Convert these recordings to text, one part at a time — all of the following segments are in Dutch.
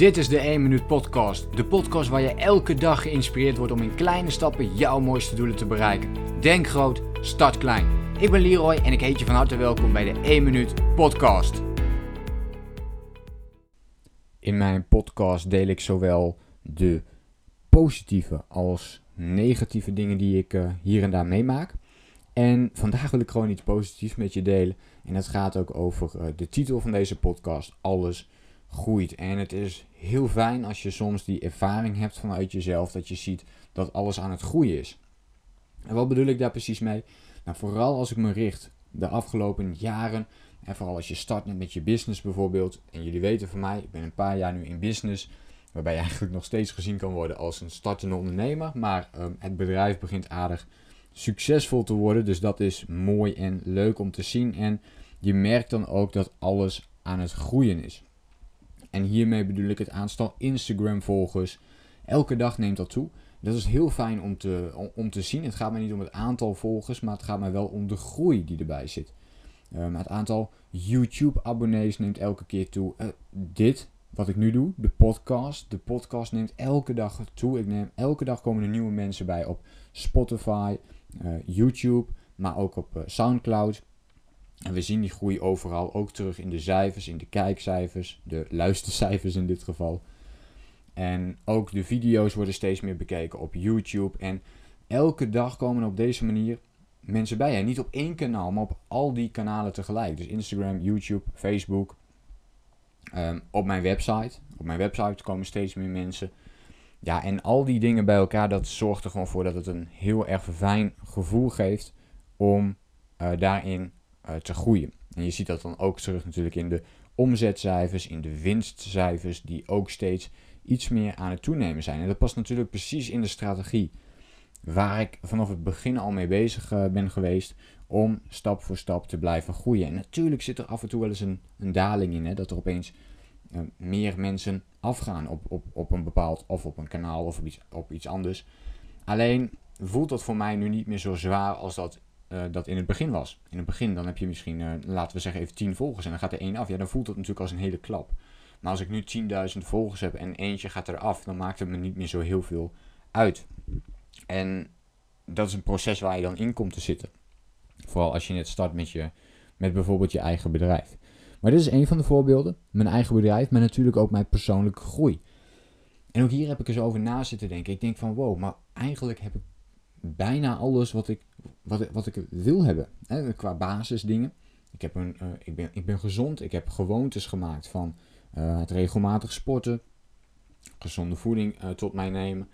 Dit is de 1 Minuut Podcast. De podcast waar je elke dag geïnspireerd wordt om in kleine stappen jouw mooiste doelen te bereiken. Denk groot, start klein. Ik ben Leroy en ik heet je van harte welkom bij de 1 Minuut Podcast. In mijn podcast deel ik zowel de positieve als negatieve dingen die ik uh, hier en daar meemaak. En vandaag wil ik gewoon iets positiefs met je delen. En dat gaat ook over uh, de titel van deze podcast: Alles groeit. En het is heel fijn als je soms die ervaring hebt vanuit jezelf, dat je ziet dat alles aan het groeien is. En wat bedoel ik daar precies mee? Nou, vooral als ik me richt de afgelopen jaren, en vooral als je start met je business bijvoorbeeld, en jullie weten van mij, ik ben een paar jaar nu in business, waarbij je eigenlijk nog steeds gezien kan worden als een startende ondernemer, maar um, het bedrijf begint aardig succesvol te worden, dus dat is mooi en leuk om te zien. En je merkt dan ook dat alles aan het groeien is. En hiermee bedoel ik het aantal Instagram-volgers. Elke dag neemt dat toe. Dat is heel fijn om te, om, te zien. Het gaat mij niet om het aantal volgers, maar het gaat mij wel om de groei die erbij zit. Um, het aantal YouTube-abonnees neemt elke keer toe. Uh, dit, wat ik nu doe, de podcast. De podcast neemt elke dag toe. Ik neem, elke dag komen er nieuwe mensen bij op Spotify, uh, YouTube, maar ook op Soundcloud. En we zien die groei overal ook terug in de cijfers, in de kijkcijfers, de luistercijfers in dit geval. En ook de video's worden steeds meer bekeken op YouTube. En elke dag komen op deze manier mensen bij. En niet op één kanaal, maar op al die kanalen tegelijk. Dus Instagram, YouTube, Facebook. Um, op mijn website. Op mijn website komen steeds meer mensen. Ja, en al die dingen bij elkaar, dat zorgt er gewoon voor dat het een heel erg fijn gevoel geeft om uh, daarin te groeien. En je ziet dat dan ook terug natuurlijk in de omzetcijfers, in de winstcijfers, die ook steeds iets meer aan het toenemen zijn. En dat past natuurlijk precies in de strategie waar ik vanaf het begin al mee bezig uh, ben geweest om stap voor stap te blijven groeien. En natuurlijk zit er af en toe wel eens een, een daling in, hè, dat er opeens uh, meer mensen afgaan op, op, op een bepaald, of op een kanaal of op iets, op iets anders. Alleen voelt dat voor mij nu niet meer zo zwaar als dat uh, dat in het begin was. In het begin dan heb je misschien, uh, laten we zeggen, even 10 volgers en dan gaat er één af. Ja, dan voelt dat natuurlijk als een hele klap. Maar als ik nu 10.000 volgers heb en eentje gaat eraf, dan maakt het me niet meer zo heel veel uit. En dat is een proces waar je dan in komt te zitten. Vooral als je net start met, je, met bijvoorbeeld je eigen bedrijf. Maar dit is een van de voorbeelden. Mijn eigen bedrijf, maar natuurlijk ook mijn persoonlijke groei. En ook hier heb ik eens over na zitten denken. Ik denk van wow, maar eigenlijk heb ik bijna alles wat ik, wat, wat ik wil hebben. Hè, qua basisdingen. Ik, heb een, uh, ik, ben, ik ben gezond. Ik heb gewoontes gemaakt van uh, het regelmatig sporten. Gezonde voeding uh, tot mij nemen.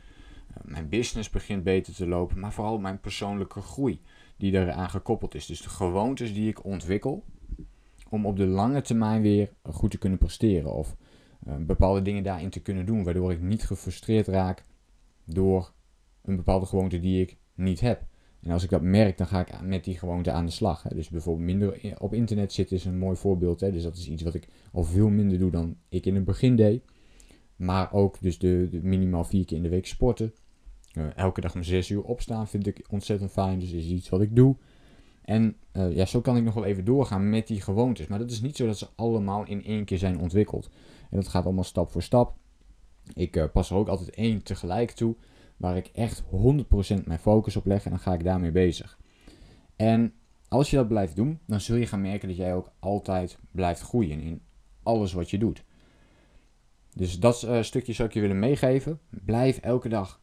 mijn business begint beter te lopen. Maar vooral mijn persoonlijke groei die eraan gekoppeld is. Dus de gewoontes die ik ontwikkel. Om op de lange termijn weer goed te kunnen presteren. Of bepaalde dingen daarin te kunnen doen. Waardoor ik niet gefrustreerd raak door een bepaalde gewoonte die ik niet heb. En als ik dat merk, dan ga ik met die gewoonte aan de slag. Hè. Dus bijvoorbeeld minder op internet zitten is een mooi voorbeeld. Hè. Dus dat is iets wat ik al veel minder doe dan ik in het begin deed. Maar ook dus de, minimaal vier keer in de week sporten. Uh, elke dag om zes uur opstaan vind ik ontzettend fijn. Dus is iets wat ik doe. En uh, ja, zo kan ik nog wel even doorgaan met die gewoontes. Maar dat is niet zo dat ze allemaal in één keer zijn ontwikkeld. En dat gaat allemaal stap voor stap. Ik uh, pas er ook altijd één tegelijk toe waar ik echt 100% mijn focus op leg en dan ga ik daarmee bezig. En als je dat blijft doen, dan zul je gaan merken dat jij ook altijd blijft groeien in alles wat je doet. Dus dat uh, stukje zou ik je willen meegeven. Blijf elke dag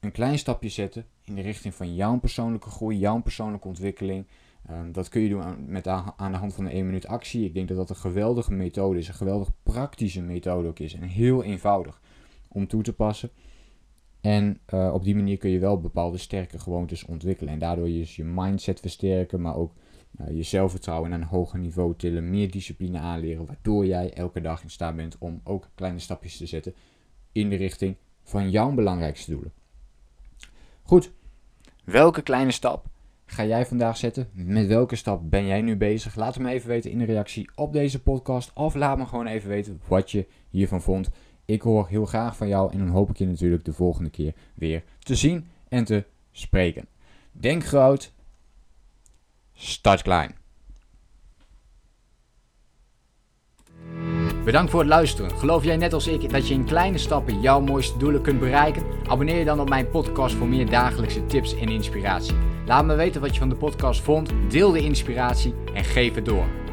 een klein stapje zetten in de richting van jouw persoonlijke groei, jouw persoonlijke ontwikkeling. Uh, dat kun je doen aan, met aan de hand van een 1 minuut actie. Ik denk dat dat een geweldige methode is, een geweldig praktische methode ook is en heel eenvoudig om toe te passen. En uh, op die manier kun je wel bepaalde sterke gewoontes ontwikkelen. En daardoor je, je mindset versterken, maar ook uh, je zelfvertrouwen naar een hoger niveau tillen. Meer discipline aanleren, waardoor jij elke dag in staat bent om ook kleine stapjes te zetten in de richting van jouw belangrijkste doelen. Goed, welke kleine stap ga jij vandaag zetten? Met welke stap ben jij nu bezig? Laat me even weten in de reactie op deze podcast. Of laat me gewoon even weten wat je hiervan vond. Ik hoor heel graag van jou en dan hoop ik je natuurlijk de volgende keer weer te zien en te spreken. Denk groot, start klein. Bedankt voor het luisteren. Geloof jij net als ik dat je in kleine stappen jouw mooiste doelen kunt bereiken? Abonneer je dan op mijn podcast voor meer dagelijkse tips en inspiratie. Laat me weten wat je van de podcast vond, deel de inspiratie en geef het door.